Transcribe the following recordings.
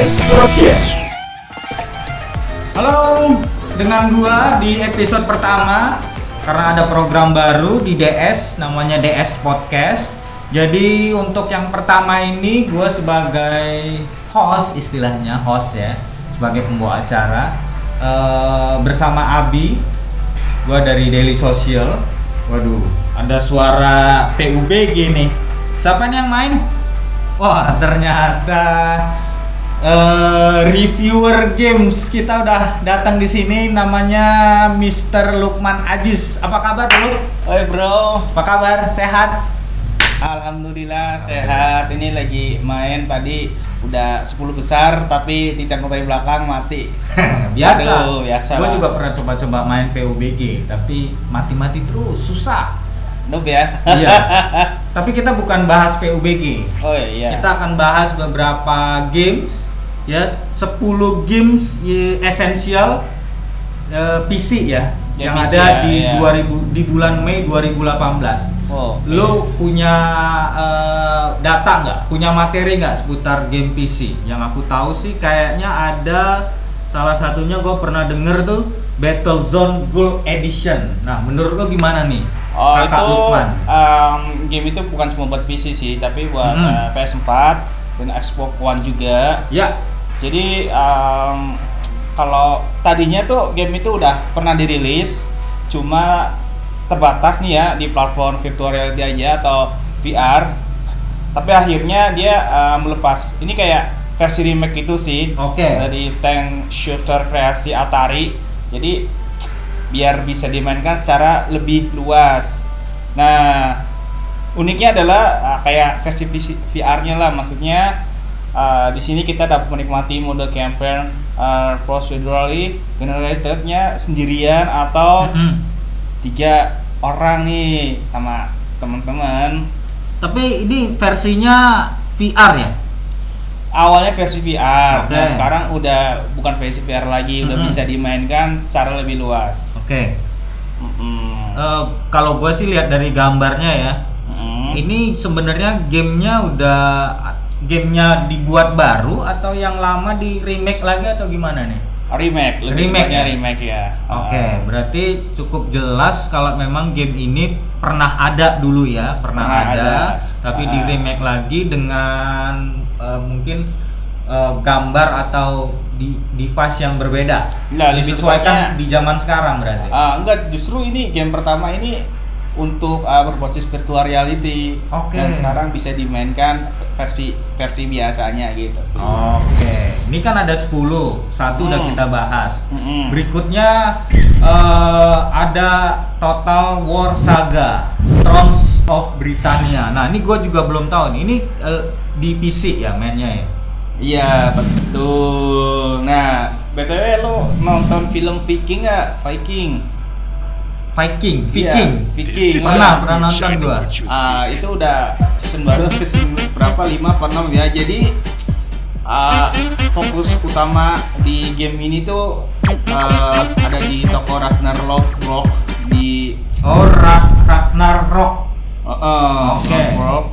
DS Podcast. Halo, dengan gua di episode pertama karena ada program baru di DS namanya DS Podcast. Jadi untuk yang pertama ini gua sebagai host istilahnya host ya, sebagai pembawa acara eh, bersama Abi. Gua dari Daily Social. Waduh, ada suara PUBG nih. Siapa yang main? Wah, ternyata eh, reviewer games kita udah datang di sini namanya Mr. Lukman Ajis. Apa kabar dulu? Oi bro, Apa kabar? Sehat? alhamdulillah sehat. Ini lagi main tadi udah 10 besar tapi tidak dari belakang mati. biasa. Aduh, biasa Gue juga pernah coba-coba main PUBG, tapi mati-mati terus, susah. Noob ya. Iya. tapi kita bukan bahas PUBG. Oh iya. Kita akan bahas beberapa games ya, 10 games ya, esensial eh, PC ya Ya, yang PC ada ya, di iya. 2000 di bulan Mei 2018. Oh. Lo punya eh, data nggak? Punya materi nggak seputar game PC? Yang aku tahu sih kayaknya ada salah satunya gue pernah denger tuh Battlezone Gold Edition. Nah, menurut lo gimana nih? Oh Kakak itu Lukman? um, game itu bukan cuma buat PC sih, tapi buat Mhm. uh, PS4 dan Xbox One juga. Ya, Jadi um, kalau tadinya tuh game itu udah pernah dirilis, cuma terbatas nih ya di platform virtual reality aja atau VR. Tapi akhirnya dia uh, melepas. Ini kayak versi remake itu sih oke. dari tank shooter kreasi Atari. Jadi biar bisa dimainkan secara lebih luas. Nah, uniknya adalah uh, kayak versi VR-nya lah, maksudnya uh, di sini kita dapat menikmati mode campaign uh, procedurally generalized-nya sendirian atau Mm-mm. tiga orang nih sama teman-teman. Tapi ini versinya VR ya? Awalnya versi VR, Oke. nah sekarang udah bukan versi VR lagi, udah Mhm. bisa dimainkan secara lebih luas. Oke. Mm-mm. Eh, kalau gue sih lihat dari gambarnya ya, Mm-mm. ini sebenarnya gamenya udah gamenya dibuat baru atau yang lama di remake lagi atau gimana nih? remake, lebih Remake ya? remake ya. Oke, Ah. berarti cukup jelas kalau memang game ini pernah ada dulu ya, pernah, Pernah ada, ada. tapi Ah. di remake lagi dengan eh, mungkin eh, gambar atau di device yang berbeda. Nah, disesuaikan di zaman sekarang berarti. Ah, enggak, justru ini game pertama ini untuk ah, berbasis virtual reality. Oke. Dan sekarang bisa dimainkan versi versi biasanya gitu sih. Oke, ini kan ada 10, satu udah Hmm. kita bahas. Mm-mm. Berikutnya eh, ada Total War Saga Thrones of Britannia. Nah, ini gue juga belum tahu nih. Ini eh, di PC ya mainnya ya. Iya, betul. Nah, BTW lo nonton film Viking nggak? Viking. Viking, Iya, Viking. Viking. Pernah, pernah nonton gua. Ah, itu udah season baru season berapa? 5 apa 6 ya. Jadi ah, fokus utama di game ini tuh ah, ada di toko Ragnarok Rock di Oh, Ra- Ragnarok. uh, uh, Oke. Ragnarok.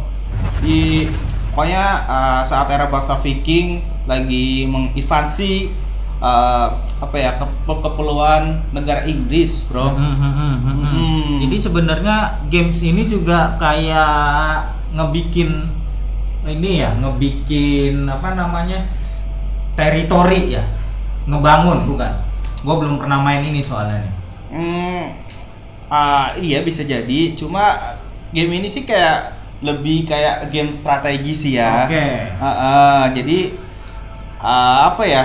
di pokoknya ah, saat era bangsa Viking lagi menginvasi ah, apa ya ke- kepulauan negara Inggris, Bro. Hmm, hmm, hmm, hmm, hmm. Hmm. Jadi sebenarnya games ini juga kayak ngebikin ini ya, ngebikin apa namanya teritori ya, ngebangun bukan? Gue belum pernah main ini soalnya nih. Hmm, ah, iya bisa jadi. Cuma game ini sih kayak lebih kayak game strategi sih ya. Oke. Ah, ah, jadi ah, apa ya?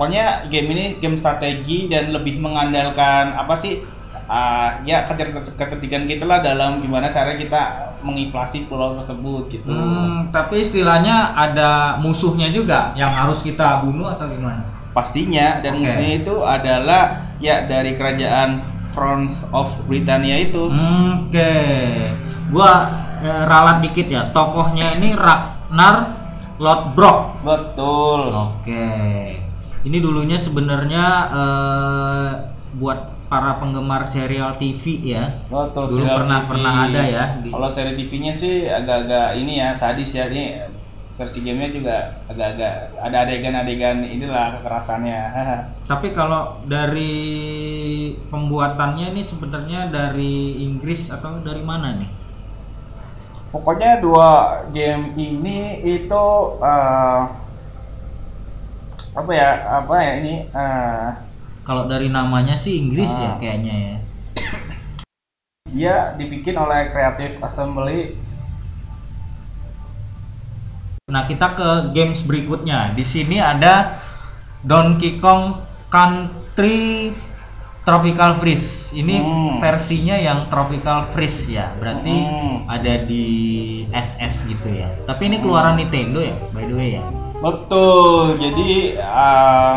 Pokoknya game ini game strategi dan lebih mengandalkan apa sih? ah, ya kecer- kecerdikan kita lah dalam gimana cara kita menginflasi pulau tersebut gitu. Hmm, tapi istilahnya ada musuhnya juga yang harus kita bunuh atau gimana? Pastinya dan musuhnya itu adalah ya dari kerajaan Crowns of Britannia itu. Hmm, Oke, gua eh, ralat dikit ya. Tokohnya ini Ragnar Lodbrok. Betul. Oke, ini dulunya sebenarnya eh, buat para penggemar serial TV ya. Betul. Dulu serial pernah TV. pernah ada ya. Kalau seri TV-nya sih agak-agak ini ya sadis ya ini versi gamenya juga agak-agak ada adegan-adegan inilah kekerasannya Tapi kalau dari pembuatannya ini sebenarnya dari Inggris atau dari mana nih? pokoknya dua game ini itu eh, apa ya apa ya ini eh, Kalau dari namanya sih Inggris ya Ah. kayaknya ya. dia dibikin oleh Creative Assembly Nah, kita ke games berikutnya. Di sini ada Donkey Kong Country Tropical Freeze. Ini Hmm. versinya yang Tropical Freeze ya. Berarti Hmm. ada di SS gitu ya. Tapi ini keluaran Nintendo ya, by the way ya. Betul jadi eh,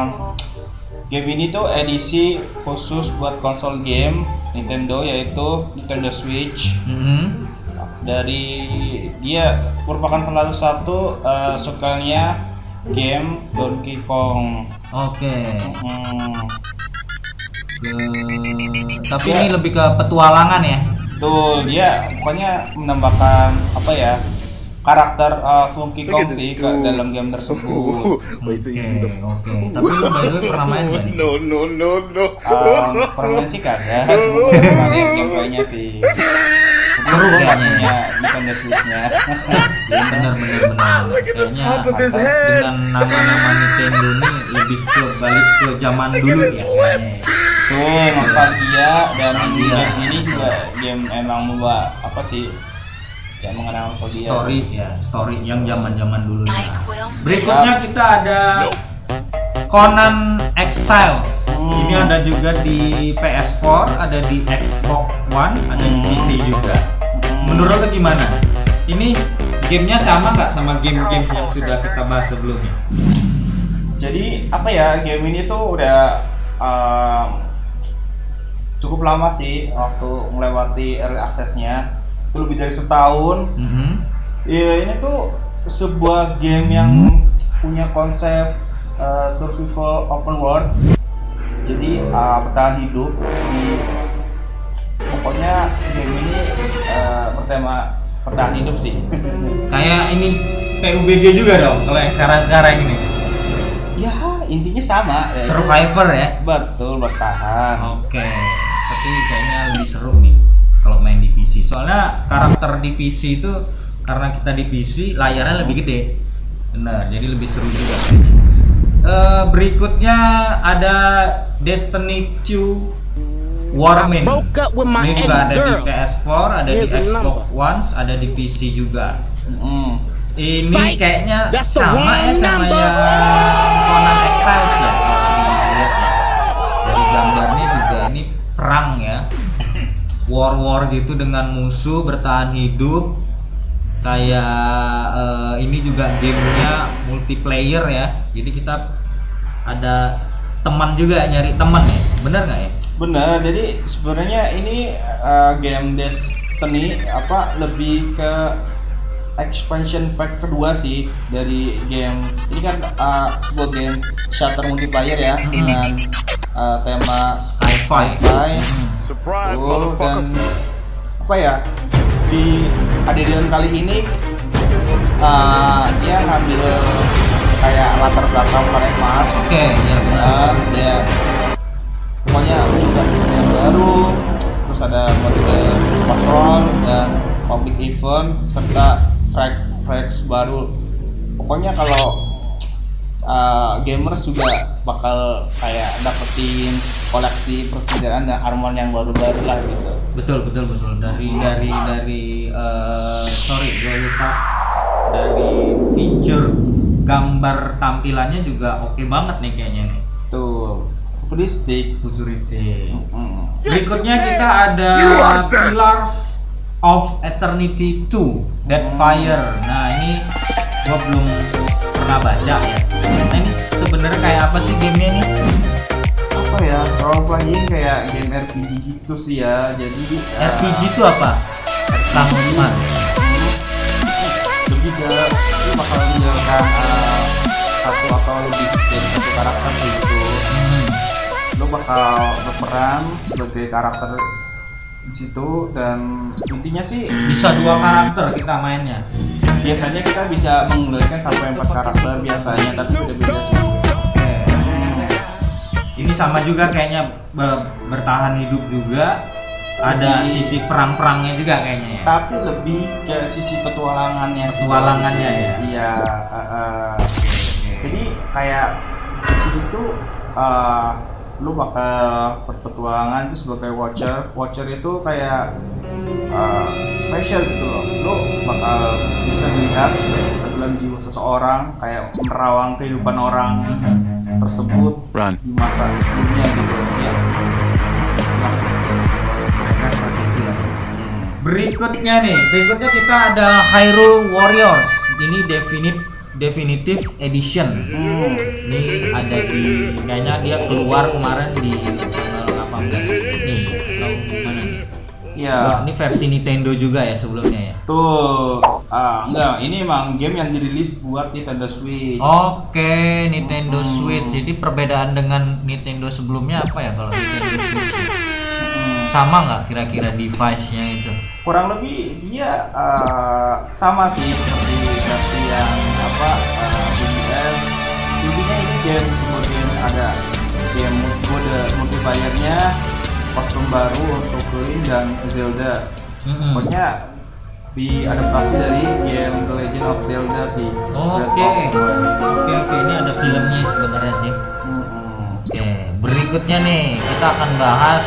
game ini tuh edisi khusus buat konsol game Nintendo yaitu Nintendo Switch Mhm. dari dia merupakan salah satu uh, sukalnya game Donkey Kong. Oke. Hmm, Ke- Tapi Ya. ini lebih ke petualangan ya. tuh dia pokoknya menambahkan apa ya karakter uh, Funky Kong sih ke dalam game tersebut. You Oke, see the. oke. Tapi lu by the way pernah main nih? No, no, no, no. Um, permen sih kagak, cuma pernah lihat gameplaynya sih. Seru kayaknya. Nintendo Switch-nya. Iya benar benar benar. The Kayaknya dengan nama-nama Nintendo ini lebih ke balik ke zaman dulu ya. Tuh nostalgia dan game ini juga game emang membawa apa sih yang mengenal. Story ya, story yang zaman-zaman dulu ya. Berikutnya kita ada Conan Exiles. Hmm. Ini ada juga di PS4, ada di Xbox One, ada di Hmm. PC juga. Hmm. Menurut lo gimana? Ini gamenya sama nggak sama game-game yang sudah kita bahas sebelumnya? Jadi apa ya game ini tuh udah um, cukup lama sih waktu melewati early access-nya. Itu lebih dari setahun. Mhm. Ya ini tuh sebuah game yang punya konsep uh, survival open world. Jadi uh, bertahan hidup di pokoknya game ini uh, bertema bertahan hidup sih. Kayak ini PUBG juga dong, kalau yang sekarang-sekarang ini. ya intinya sama. ya. Survivor ya. Betul bertahan. Oke, tapi kayaknya lebih seru nih kalau main di PC. Soalnya karakter di PC itu karena kita di PC layarnya lebih gede. Benar, jadi lebih seru juga kayaknya. Eh, berikutnya ada Destiny 2 Warmin. Ini juga ada di ex-girl. PS4, ada di Xbox. One, ada di PC juga. Mm. Ini kayaknya sama ya sama yang Conan Exiles ya War-war gitu dengan musuh bertahan hidup. Kayak eh, ini juga gamenya multiplayer ya. Jadi kita ada teman juga nyari teman ya. Bener nggak ya? Benar, jadi sebenarnya ini uh, game Destiny apa lebih ke expansion pack kedua sih dari game ini kan uh, sebuah game shutter multiplayer ya Mhm. dengan uh, tema Sci-fi. sci-fi Surprise, Oh, dan motherfucker. apa ya di adegan kali ini uh, dia ngambil kayak latar belakang planet Mars Oke, ya benar. Nah, dia pokoknya juga cerita yang baru terus ada mode patrol dan public event serta strike tracks baru pokoknya kalau uh, gamers juga bakal kayak dapetin koleksi persediaan dan armor yang baru-baru lah gitu. Betul betul betul. Dari dari dari eh, sorry gue lupa. Dari feature gambar tampilannya juga oke banget nih kayaknya nih. Tuh futuristik. Futuristik. Hmm. berikutnya kita ada Pillars of Eternity 2 Deadfire nah ini gua belum pernah baca ya nah ini sebenarnya kayak apa sih gamenya nih apa ya role playing kayak game RPG gitu sih ya jadi uh, RPG itu apa? Kamu gimana? lebih ke lu bakal menjalankan uh, satu atau lebih dari satu karakter gitu Hmm. lu bakal berperan sebagai karakter di situ dan intinya sih Bisa dua karakter kita mainnya. Biasanya kita bisa mengendalikan sampai empat karakter biasanya tapi beda-beda sih Ini sama juga kayaknya be- bertahan hidup juga. Ada Lebih- sisi perang-perangnya juga kayaknya ya. tapi lebih ke sisi petualangannya Petualangannya ya? iya uh, uh, jadi kayak di sini tuh uh, lu bakal berpetualangan itu sebagai watcher watcher itu kayak uh, spesial gitu loh lu bakal bisa melihat dalam jiwa seseorang kayak menerawang kehidupan orang tersebut Run. di masa sebelumnya gitu Ya. Mereka seperti itu lah. Berikutnya nih, berikutnya kita ada Hyrule Warriors. Ini definite definitive edition. Hmm. Ini ada di kayaknya dia keluar kemarin di tanggal 18 Iya. Oh, ini versi Nintendo juga ya sebelumnya ya. Tuh, ah enggak, ini emang game yang dirilis buat Nintendo Switch. Oke, Nintendo Hmm. Switch. Jadi perbedaan dengan Nintendo sebelumnya apa ya kalau Nintendo Switch? ya? Mm, Sama nggak kira-kira device-nya itu? kurang lebih dia ah, sama sih seperti versi yang apa 3DS. Intinya ini game sebuah game ada game mode multiplayer-nya, kostum baru untuk Link dan Zelda. Mm-mm. Pokoknya diadaptasi dari game The Legend of Zelda sih. Oke, oke, oke. Ini ada filmnya sebenarnya sih. Mm-mm. Oke, berikutnya nih kita akan bahas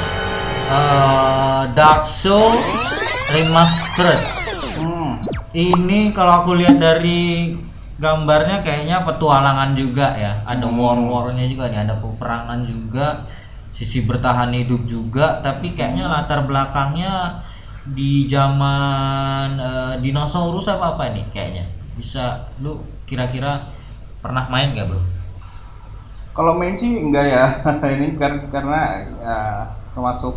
eh, Dark Souls Remastered. Hmm. Ini kalau aku lihat dari gambarnya kayaknya petualangan juga ya. Ada Hmm. war-warnya juga nih, ada peperangan juga, sisi bertahan hidup juga. Tapi kayaknya latar belakangnya di zaman eh, dinosaurus apa apa nih kayaknya. Bisa lu kira-kira pernah main gak bro? Kalau main sih enggak ya, ini kar- karena ya, termasuk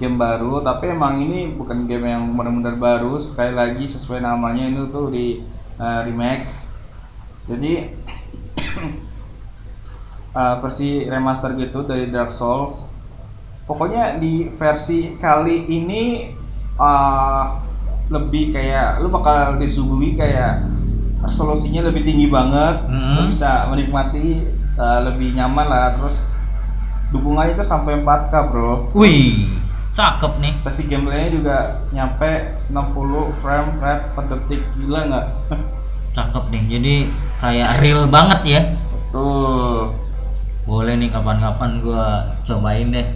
game baru, tapi emang ini bukan game yang benar-benar baru. Sekali lagi sesuai namanya itu tuh di uh, remake. Jadi uh, versi remaster gitu dari Dark Souls. Pokoknya di versi kali ini uh, lebih kayak lu bakal disuguhi kayak resolusinya lebih tinggi banget, Mhm. lu bisa menikmati uh, lebih nyaman lah. Terus dukungannya itu sampai 4K bro. Wih, cakep nih. Sesi gameplaynya juga nyampe 60 frame rate per detik gila nggak? Cakep nih. Jadi kayak real banget ya. Tuh. Boleh nih kapan-kapan gua cobain deh.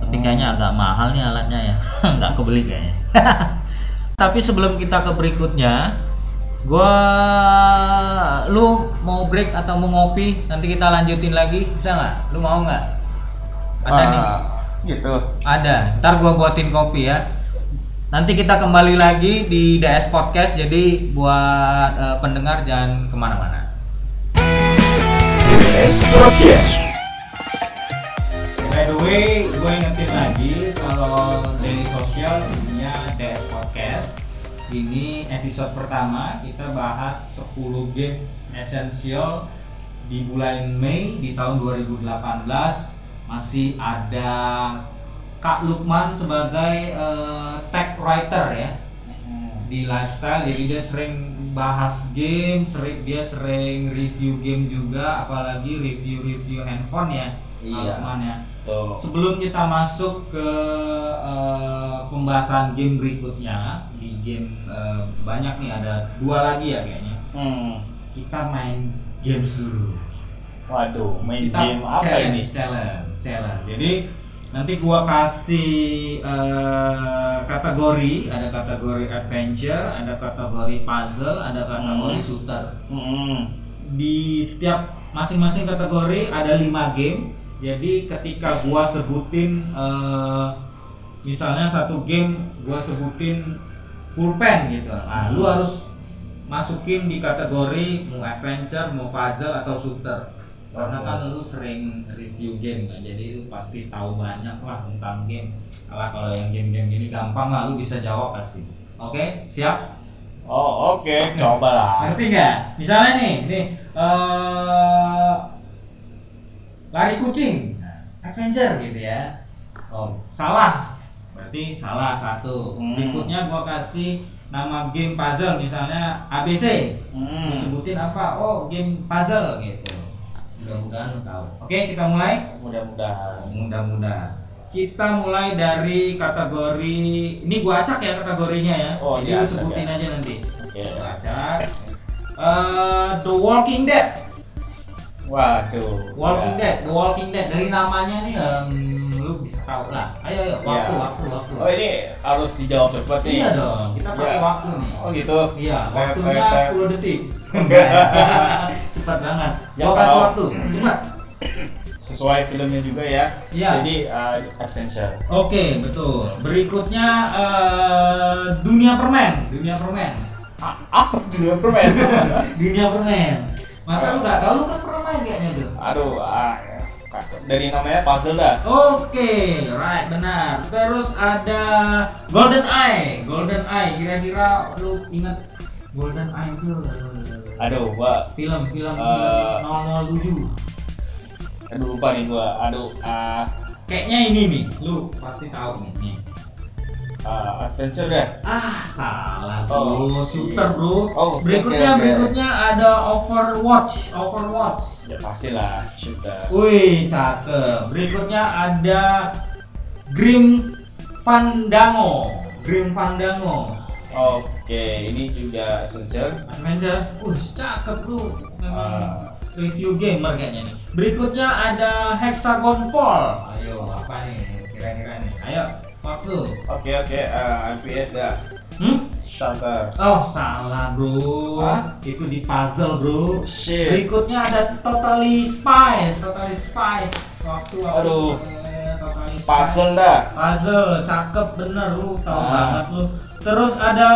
Tapi kayaknya agak mahal nih alatnya ya. Nggak kebeli kayaknya. Tapi sebelum kita ke berikutnya, gua lu mau break atau mau ngopi? Nanti kita lanjutin lagi, bisa nggak? Lu mau nggak? Ada nih. Ah, gitu. Ada. Ntar gua buatin kopi ya. Nanti kita kembali lagi di DS Podcast. Jadi buat eh, pendengar jangan ke mana-mana. By the way, gue ingetin lagi kalau Daily Social punya DS Podcast. Ini episode pertama kita bahas 10 games esensial di bulan Mei di tahun 2018 masih ada Kak Lukman sebagai eh, tech writer ya di lifestyle. Jadi dia sering bahas game sering dia sering review game juga apalagi review-review handphone ya Iya. Lukman ya Tuh. sebelum kita masuk ke eh, pembahasan game berikutnya di game eh, banyak nih ada dua lagi ya kayaknya Hmm. kita main games dulu Waduh, main kita game apa challenge, ini? challenge challenge jadi nanti gua kasih eh, kategori. Ada kategori adventure ada kategori puzzle ada kategori Hmm. shooter. Hmm. di setiap masing-masing kategori ada lima game. Jadi ketika gua sebutin eh, misalnya satu game gua sebutin pulpen gitu. Nah lu harus masukin di kategori mau adventure mau puzzle atau shooter karena kan lu sering review game kan jadi lu pasti tahu banyak lah tentang game kalau kalau yang game-game gini gampang lah lu bisa jawab pasti oke siap Oh, oke, coba lah. Ngerti nggak? Misalnya nih, nih eh lari kucing, adventure gitu ya. Oh, salah. Berarti salah satu. Hmm. Berikutnya gua kasih nama game puzzle misalnya ABC Hmm. disebutin apa oh game puzzle gitu mudah-mudahan tahu. Oke kita mulai? Mudah-mudahan. mudah-mudahan. Kita mulai dari kategori ini gua acak ya kategorinya ya. Oh, jadi iya, acak sebutin ya. aja nanti. Oke. Gua acak. Eh, The Walking Dead Waduh. Walking Ya. Dead The Walking Dead dari namanya nih em, lu bisa tahu lah ayo ayo waktu Iya. waktu waktu Oh ini harus dijawab cepat nih. iya dong kita pakai Iya. waktu nih Oh gitu. Iya, waktunya 10 detik. Cepat banget. Ya, Gua kasih waktu. Cepat. sesuai filmnya juga ya. Iya. Jadi uh, adventure. Oke, betul. Berikutnya eh, dunia permen, dunia permen. A- apa dunia permen? dunia permen. Masa lu nggak tahu lu kan pernah main kayaknya tuh. Aduh, ah, dari namanya puzzle dah. Oke, right benar. Terus ada Golden Eye. Golden Eye kira-kira lu ingat Golden Eye itu Aduh, gua film film Eh. 007. aduh lupa nih gua. Aduh, ah Kayaknya ini nih, lu pasti tahu nih. nih. Ah, adventure dah. Ah, salah Oh, bro, shooter bro. Oh, berikutnya oke, oke. berikutnya ada Overwatch, Overwatch. Ya pastilah shooter. Wih, cakep. Berikutnya ada Grim Fandango, Grim Fandango. Oke, ini juga adventure. Adventure. Wih, cakep bro. Memang Ah. review gamer kayaknya nih. Berikutnya ada Hexagon Fall. Ayo, apa nih kira-kira nih? Ayo, waktu. Oke oke, ah, FPS dah. Hmm? Shutter. Oh salah bro, Hah? itu di puzzle bro. Shit. Berikutnya ada Totally Spies, Totally Spies. Waktu waktu Aduh. eh, Totally. Puzzle dah. Puzzle, cakep bener lu, tahu Ah. banget lu. Terus ada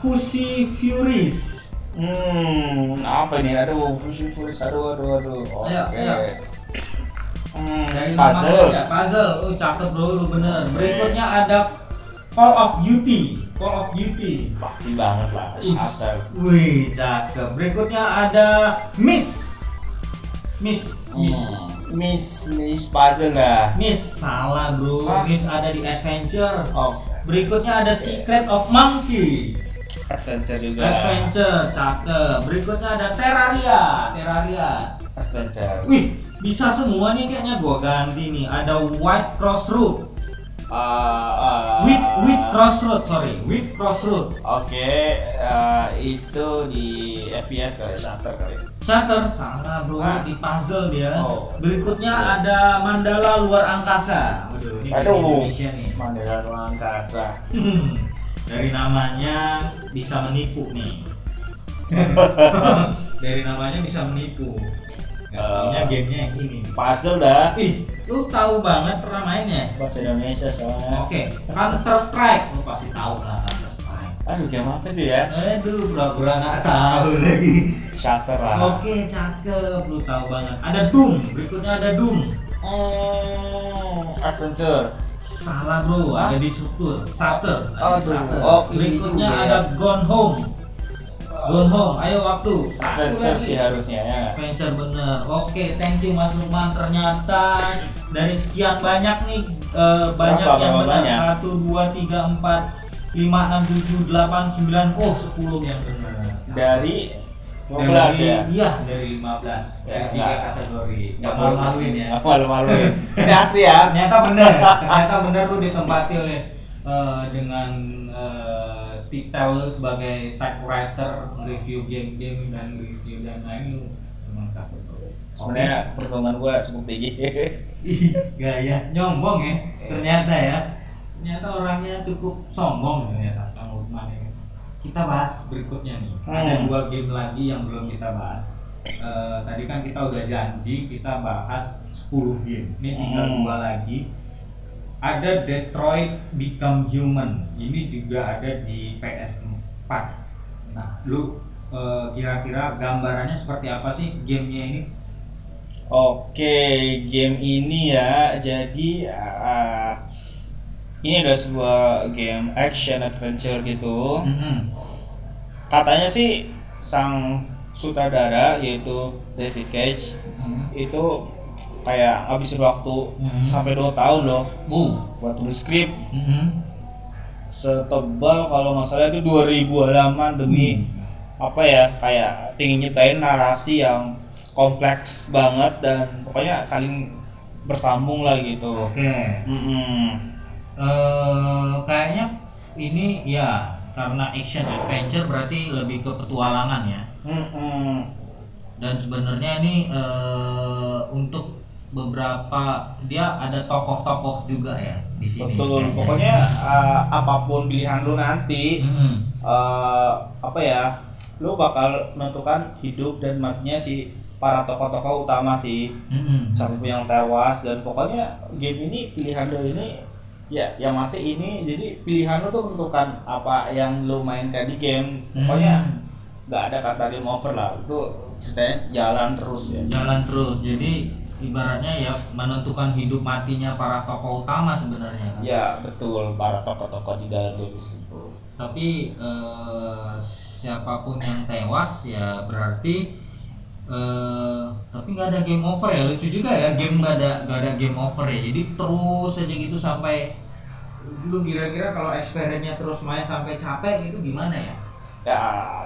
Fusi Furies. Hmm, apa ini? Aduh, fusion furis, aduh, aduh, aduh. Oke. Ayo, ayo. Hmm, Dari puzzle. ya, puzzle. Oh cakep bro, lu bener. Berikutnya ada Call of Duty, Call of Duty. Pasti banget lah, Uff. shutter. Wih, cakep. Berikutnya ada Miss. Miss, Miss. Hmm, Miss, Miss puzzle dah. Miss salah bro. Hah? Miss ada di Adventure. Oh, Berikutnya ada Secret of Monkey. adventure juga. Adventure, cakep. Berikutnya ada Terraria, Terraria. Adventure. Wih, bisa semua nih kayaknya gua ganti nih. Ada White Crossroad. Ah, ah. With with Crossroad, sorry. With Crossroad. Oke, eh, itu di FPS kali, shutter kali. Shutter salah bro Hah? di puzzle dia. Oh. Berikutnya ada Mandala luar angkasa. Waduh, ini kayak Aduh, Indonesia nih. Mandala ruang angkasa. Dari namanya bisa menipu nih. Dari namanya bisa menipu. Taunya Eh. gamenya yang ini. Puzzle dah. Ih, lu tahu banget pernah mainnya? Bahasa Indonesia soalnya. Oke, Counter Strike, lu pasti tahu lah Counter Strike. Aduh, game apa itu ya? Aduh, pura-pura nggak tahu lagi. Shutter lah. Oke, cakep, lu tahu banget. Ada Doom, berikutnya ada Doom. Hmm, adventure. Salah bro, ada di Sutur, Sutter, ada di Sutter. oh, Berikutnya ya. ada Gone Home. Gone Home, ayo waktu. Adventure sih harusnya ya. Adventure bener. Oke, thank you Mas Lukman. Ternyata dari sekian banyak nih eh, banyak Berapa, yang benar. banyak? Satu, dua, tiga, empat, lima, enam, tujuh, delapan, sembilan, oh sepuluh yang benar. Dari 15 Dari- ya. Iya, dari 15 dari Ya, tiga enggak. kategori. Enggak malu-maluin ya. Malu-maluin. Ini aksi ya. Ternyata bener, ternyata bener lu ditempati oleh eh, dengan eh, titel sebagai typewriter review game-game dan review dan lain bro. Sebenarnya perkembangan gua cukup tinggi. Gaya nyombong ya ternyata ya ternyata orangnya cukup sombong ternyata Kang Lukman ya kita bahas berikutnya nih ada Hmm. dua game lagi yang belum kita bahas Eh, tadi kan kita udah janji kita bahas 10 game ini tinggal Hmm. dua lagi ada Detroit Become Human ini juga ada di PS4 nah lu eh, kira-kira gambarannya seperti apa sih gamenya ini Oke, game ini ya. Jadi ah, ini adalah sebuah game action adventure gitu. Mm-mm. Katanya sih sang sutradara yaitu David Cage Mm-mm. itu kayak ngabisin waktu Mhm. sampai 2 tahun loh Uh. buat tulis skrip. Mhm. setebal kalau nggak salah itu 2000 halaman demi apa ya kayak ingin nyiptain narasi yang kompleks banget dan pokoknya saling bersambung lah gitu. Oke. Mm-mm. Eh, kayaknya ini ya karena action adventure berarti lebih ke petualangan ya. Mm-mm. Dan sebenarnya ini eh, untuk beberapa dia ada tokoh-tokoh juga ya di sini. Betul. Pokoknya uh, apa pun pilihan lu nanti Mm-mm. eh, apa ya lu bakal menentukan hidup dan matinya si para tokoh-tokoh utama sih Mm-mm. sampai yang tewas dan pokoknya game ini pilihan lu ini ya yang mati ini jadi pilihan lu tuh menentukan apa yang lu mainkan di game pokoknya Hmm. nggak ada kata game over lah itu ceritanya jalan terus ya jalan terus. Jadi ibaratnya ya menentukan hidup matinya para tokoh utama sebenarnya kan. ya betul. Para tokoh-tokoh di dalam game tersebut. Tapi eh, siapa pun yang tewas ya berarti eh tapi nggak ada game over ya. Lucu juga ya game nggak ada nggak ada game over ya. Jadi terus aja gitu sampai lu kira-kira kalau experience-nya terus main sampai capek gitu gimana ya? ya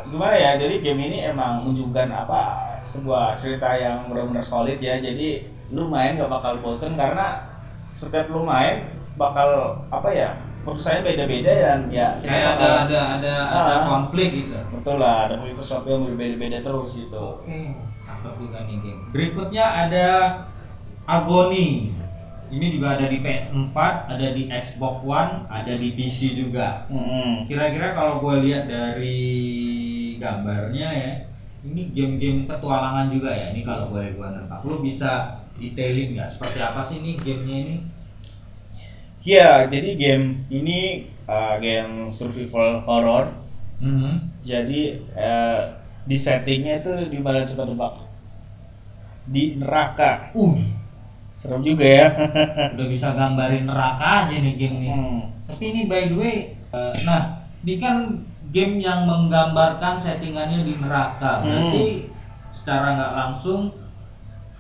gimana ya? Jadi game ini emang menunjukkan apa sebuah cerita yang benar-benar solid ya jadi lu main gak bakal bosen karena setiap lu main bakal apa ya putusannya beda-beda dan ya kita Kayak ada bakal- ada ada ada Ah. konflik gitu. betul lah ada sesuatu yang berbeda-beda terus gitu Oke, cakep juga nih game. Berikutnya ada Agony. Ini juga ada di PS4, ada di Xbox One, ada di PC juga. Mm-mm. Kira-kira kalau gue lihat dari gambarnya ya, ini game-game petualangan juga ya. Ini kalau boleh gue nebak, lu bisa detailing nggak? Seperti apa sih nih gamenya ini? ya jadi game ini uh, game survival horror Mhm. jadi uh, di settingnya itu di mana coba tebak di neraka Uh, serem juga ya udah bisa gambarin neraka aja nih game ini. Hmm. Tapi ini by the way, eh, nah, ini kan game yang menggambarkan settingannya di neraka. Hmm. Berarti secara nggak langsung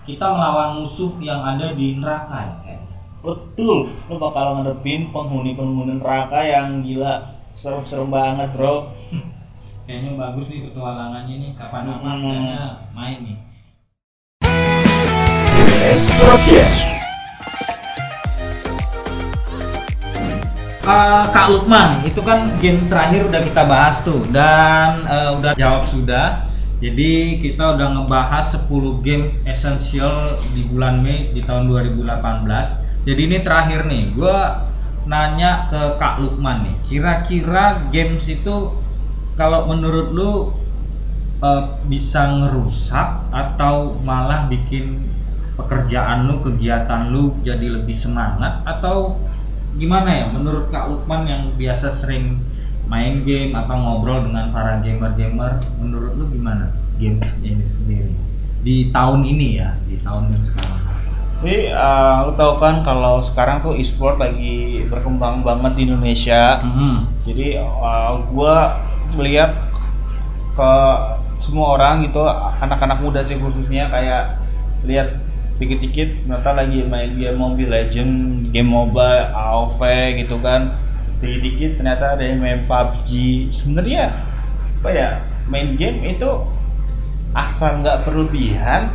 kita melawan musuh yang ada di neraka ya. kayaknya. Betul, lo bakal ngadepin penghuni-penghuni neraka yang gila serem-serem banget bro Kayaknya bagus nih petualangannya nih. Kapan-kapan Hmm. kayaknya main nih. Eh, Kak Lukman, itu kan game terakhir udah kita bahas tuh dan eh, udah jawab sudah. Jadi kita udah ngebahas 10 game esensial di bulan Mei di tahun 2018. Jadi ini terakhir nih, gua nanya ke Kak Lukman nih. Kira-kira games itu kalau menurut lu eh, bisa ngerusak atau malah bikin pekerjaan lu, kegiatan lu jadi lebih semangat atau gimana ya menurut Kak Lukman yang biasa sering main game atau ngobrol dengan para gamer-gamer menurut lu gimana game ini sendiri? Di tahun ini ya di tahun yang sekarang. Jadi uh, lo tau kan kalau sekarang tuh e-sport lagi berkembang banget di Indonesia. Mhm. Jadi uh, gua melihat ke semua orang gitu anak-anak muda sih khususnya kayak lihat dikit-dikit ternyata lagi main game Mobile Legend, game mobile, AoV gitu kan. Dikit-dikit ternyata ada yang main PUBG. Sebenarnya apa ya? Main game itu asal nggak berlebihan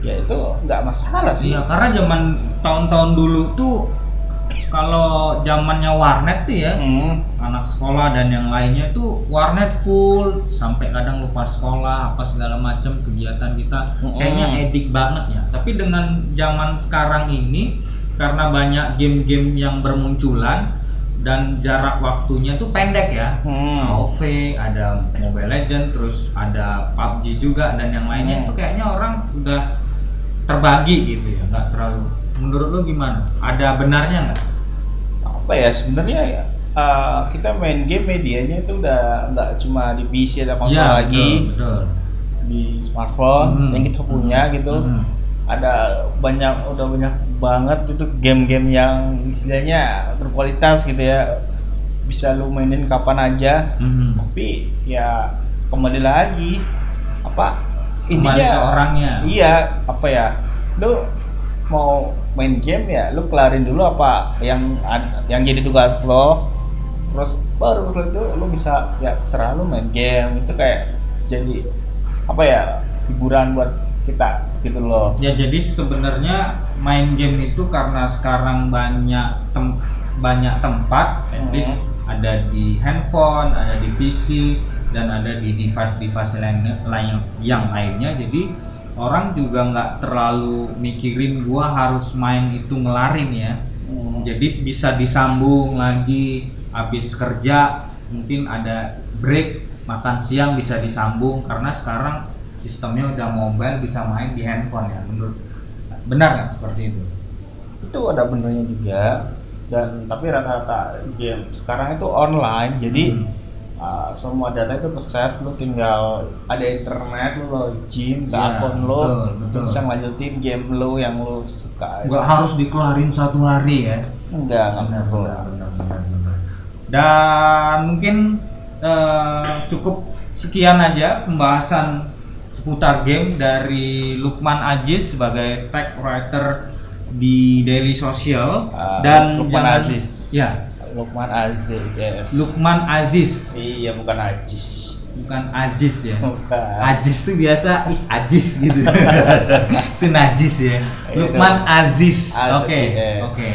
ya itu nggak masalah sih. Iya karena zaman tahun-tahun dulu tuh kalau zamannya warnet tuh ya Hmm. anak sekolah dan yang lainnya tuh warnet full sampai kadang lupa sekolah apa segala macam kegiatan kita Mm-mm. kayaknya edik banget ya tapi dengan zaman sekarang ini karena banyak game-game yang bermunculan dan jarak waktunya tuh pendek ya Hmm. AoV ada Mobile Legend terus ada PUBG juga dan yang lainnya Hmm. tuh kayaknya orang udah terbagi gitu ya nggak terlalu menurut lu gimana ada benarnya nggak apa ya sebenarnya ya uh, kita main game medianya itu udah nggak cuma di PC atau konsol Iya, lagi betul, betul. di smartphone Mhm. yang kita punya gitu Mhm. ada banyak udah banyak banget itu game-game yang istilahnya berkualitas gitu ya bisa lu mainin kapan aja Mhm. tapi ya kembali lagi apa Kembali ke orangnya. iya apa ya lu mau main game ya lu kelarin dulu apa yang yang jadi tugas lo terus baru setelah itu lu bisa ya serah lu main game itu kayak jadi apa ya hiburan buat kita gitu loh Ya jadi sebenarnya main game itu karena sekarang banyak tem banyak tempat, at Hmm. Ada di handphone, ada di PC, dan ada di device-device lain, lain yang lainnya. Jadi orang juga nggak terlalu mikirin gua harus main itu ngelarin ya. Hmm. Jadi bisa disambung lagi habis kerja, mungkin ada break makan siang bisa disambung karena sekarang sistemnya udah mobile bisa main di handphone ya menurut benar nggak seperti itu? itu ada benernya juga dan tapi rata-rata game sekarang itu online jadi Hmm. uh, semua data itu ke save lu tinggal ada internet lu login ke Iya, akun lu betul, betul. bisa ngelanjutin game lu yang lu suka Nggak harus dikeluarin satu hari ya. enggak enggak Benar, perlu benar, benar, benar, benar. Dan mungkin eh, cukup sekian aja pembahasan seputar game dari Lukman Aziz sebagai tech writer di Daily Social Ah, dan Lukman jangan- Aziz. Ya, Lukman Aziz yes. Lukman Aziz, iya bukan Aziz bukan Aziz ya. bukan Aziz tuh biasa is Aziz gitu. itu najis ya. Lukman Aziz. Oke. Oke.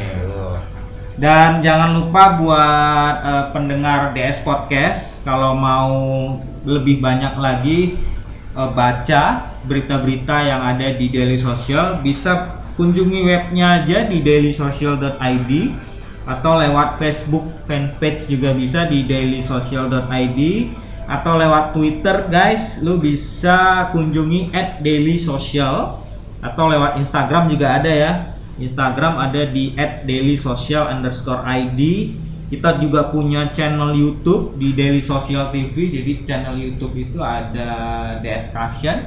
Dan jangan lupa buat eh, pendengar DS Podcast kalau mau lebih banyak lagi eh, baca berita-berita yang ada di Daily Social bisa kunjungi webnya aja di dailysocial.id atau lewat Facebook fanpage juga bisa di dailysocial.id atau lewat Twitter guys. Lu bisa kunjungi @dailysocial atau lewat Instagram juga ada ya. Instagram ada di @dailysocial underscore id kita juga punya channel YouTube di Daily Social TV jadi channel YouTube itu ada DS Cushion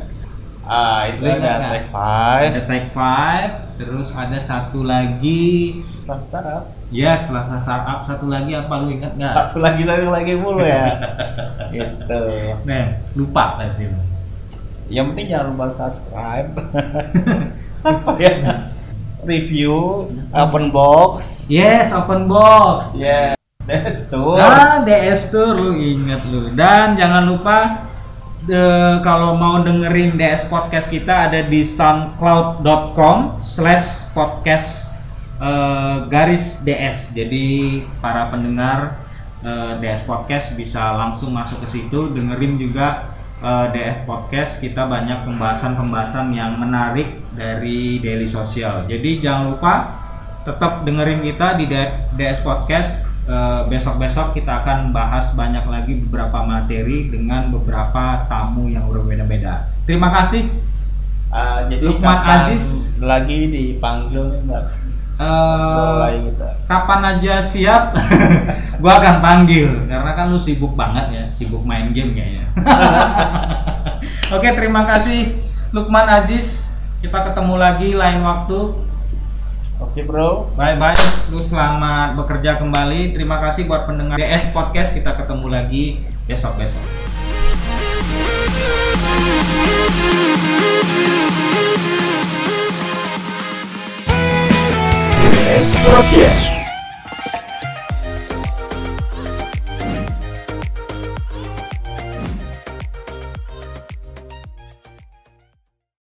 ah itu Lu ingat ada nggak? Tech Five. Ada Tech Five terus ada satu lagi. Salah startup. Yes Selasa Startup. Satu lagi apa? Lu ingat nggak? Satu lagi satu lagi mulu ya. Gitu. Nah lupa pasti lu. yang penting jangan lupa subscribe. Apa ya? Review open box. Yes open box. Ya that's tuh Ah, DS tuh lu inget lu. Dan jangan lupa eh, kalau mau dengerin DS podcast kita ada di soundcloud.com slash podcast eh, garis DS. Jadi para pendengar eh, DS podcast bisa langsung masuk ke situ dengerin juga eh, DS podcast kita banyak pembahasan-pembahasan yang menarik dari Daily Social. Jadi jangan lupa tetap dengerin kita di DS Podcast. Eh, Besok-besok kita akan bahas banyak lagi beberapa materi dengan beberapa tamu yang berbeda-beda. Terima kasih. Ah, jadi Lukman Aziz. lagi dipanggil nih mbak gitu kapan aja siap, gua akan panggil karena kan lu sibuk banget ya, sibuk main game kayaknya. Oke, terima kasih Lukman Aziz. Kita ketemu lagi lain waktu. Oke bro Bye bye, lu selamat bekerja kembali. Terima kasih buat pendengar DS Podcast. Kita ketemu lagi besok besok. DS Podcast.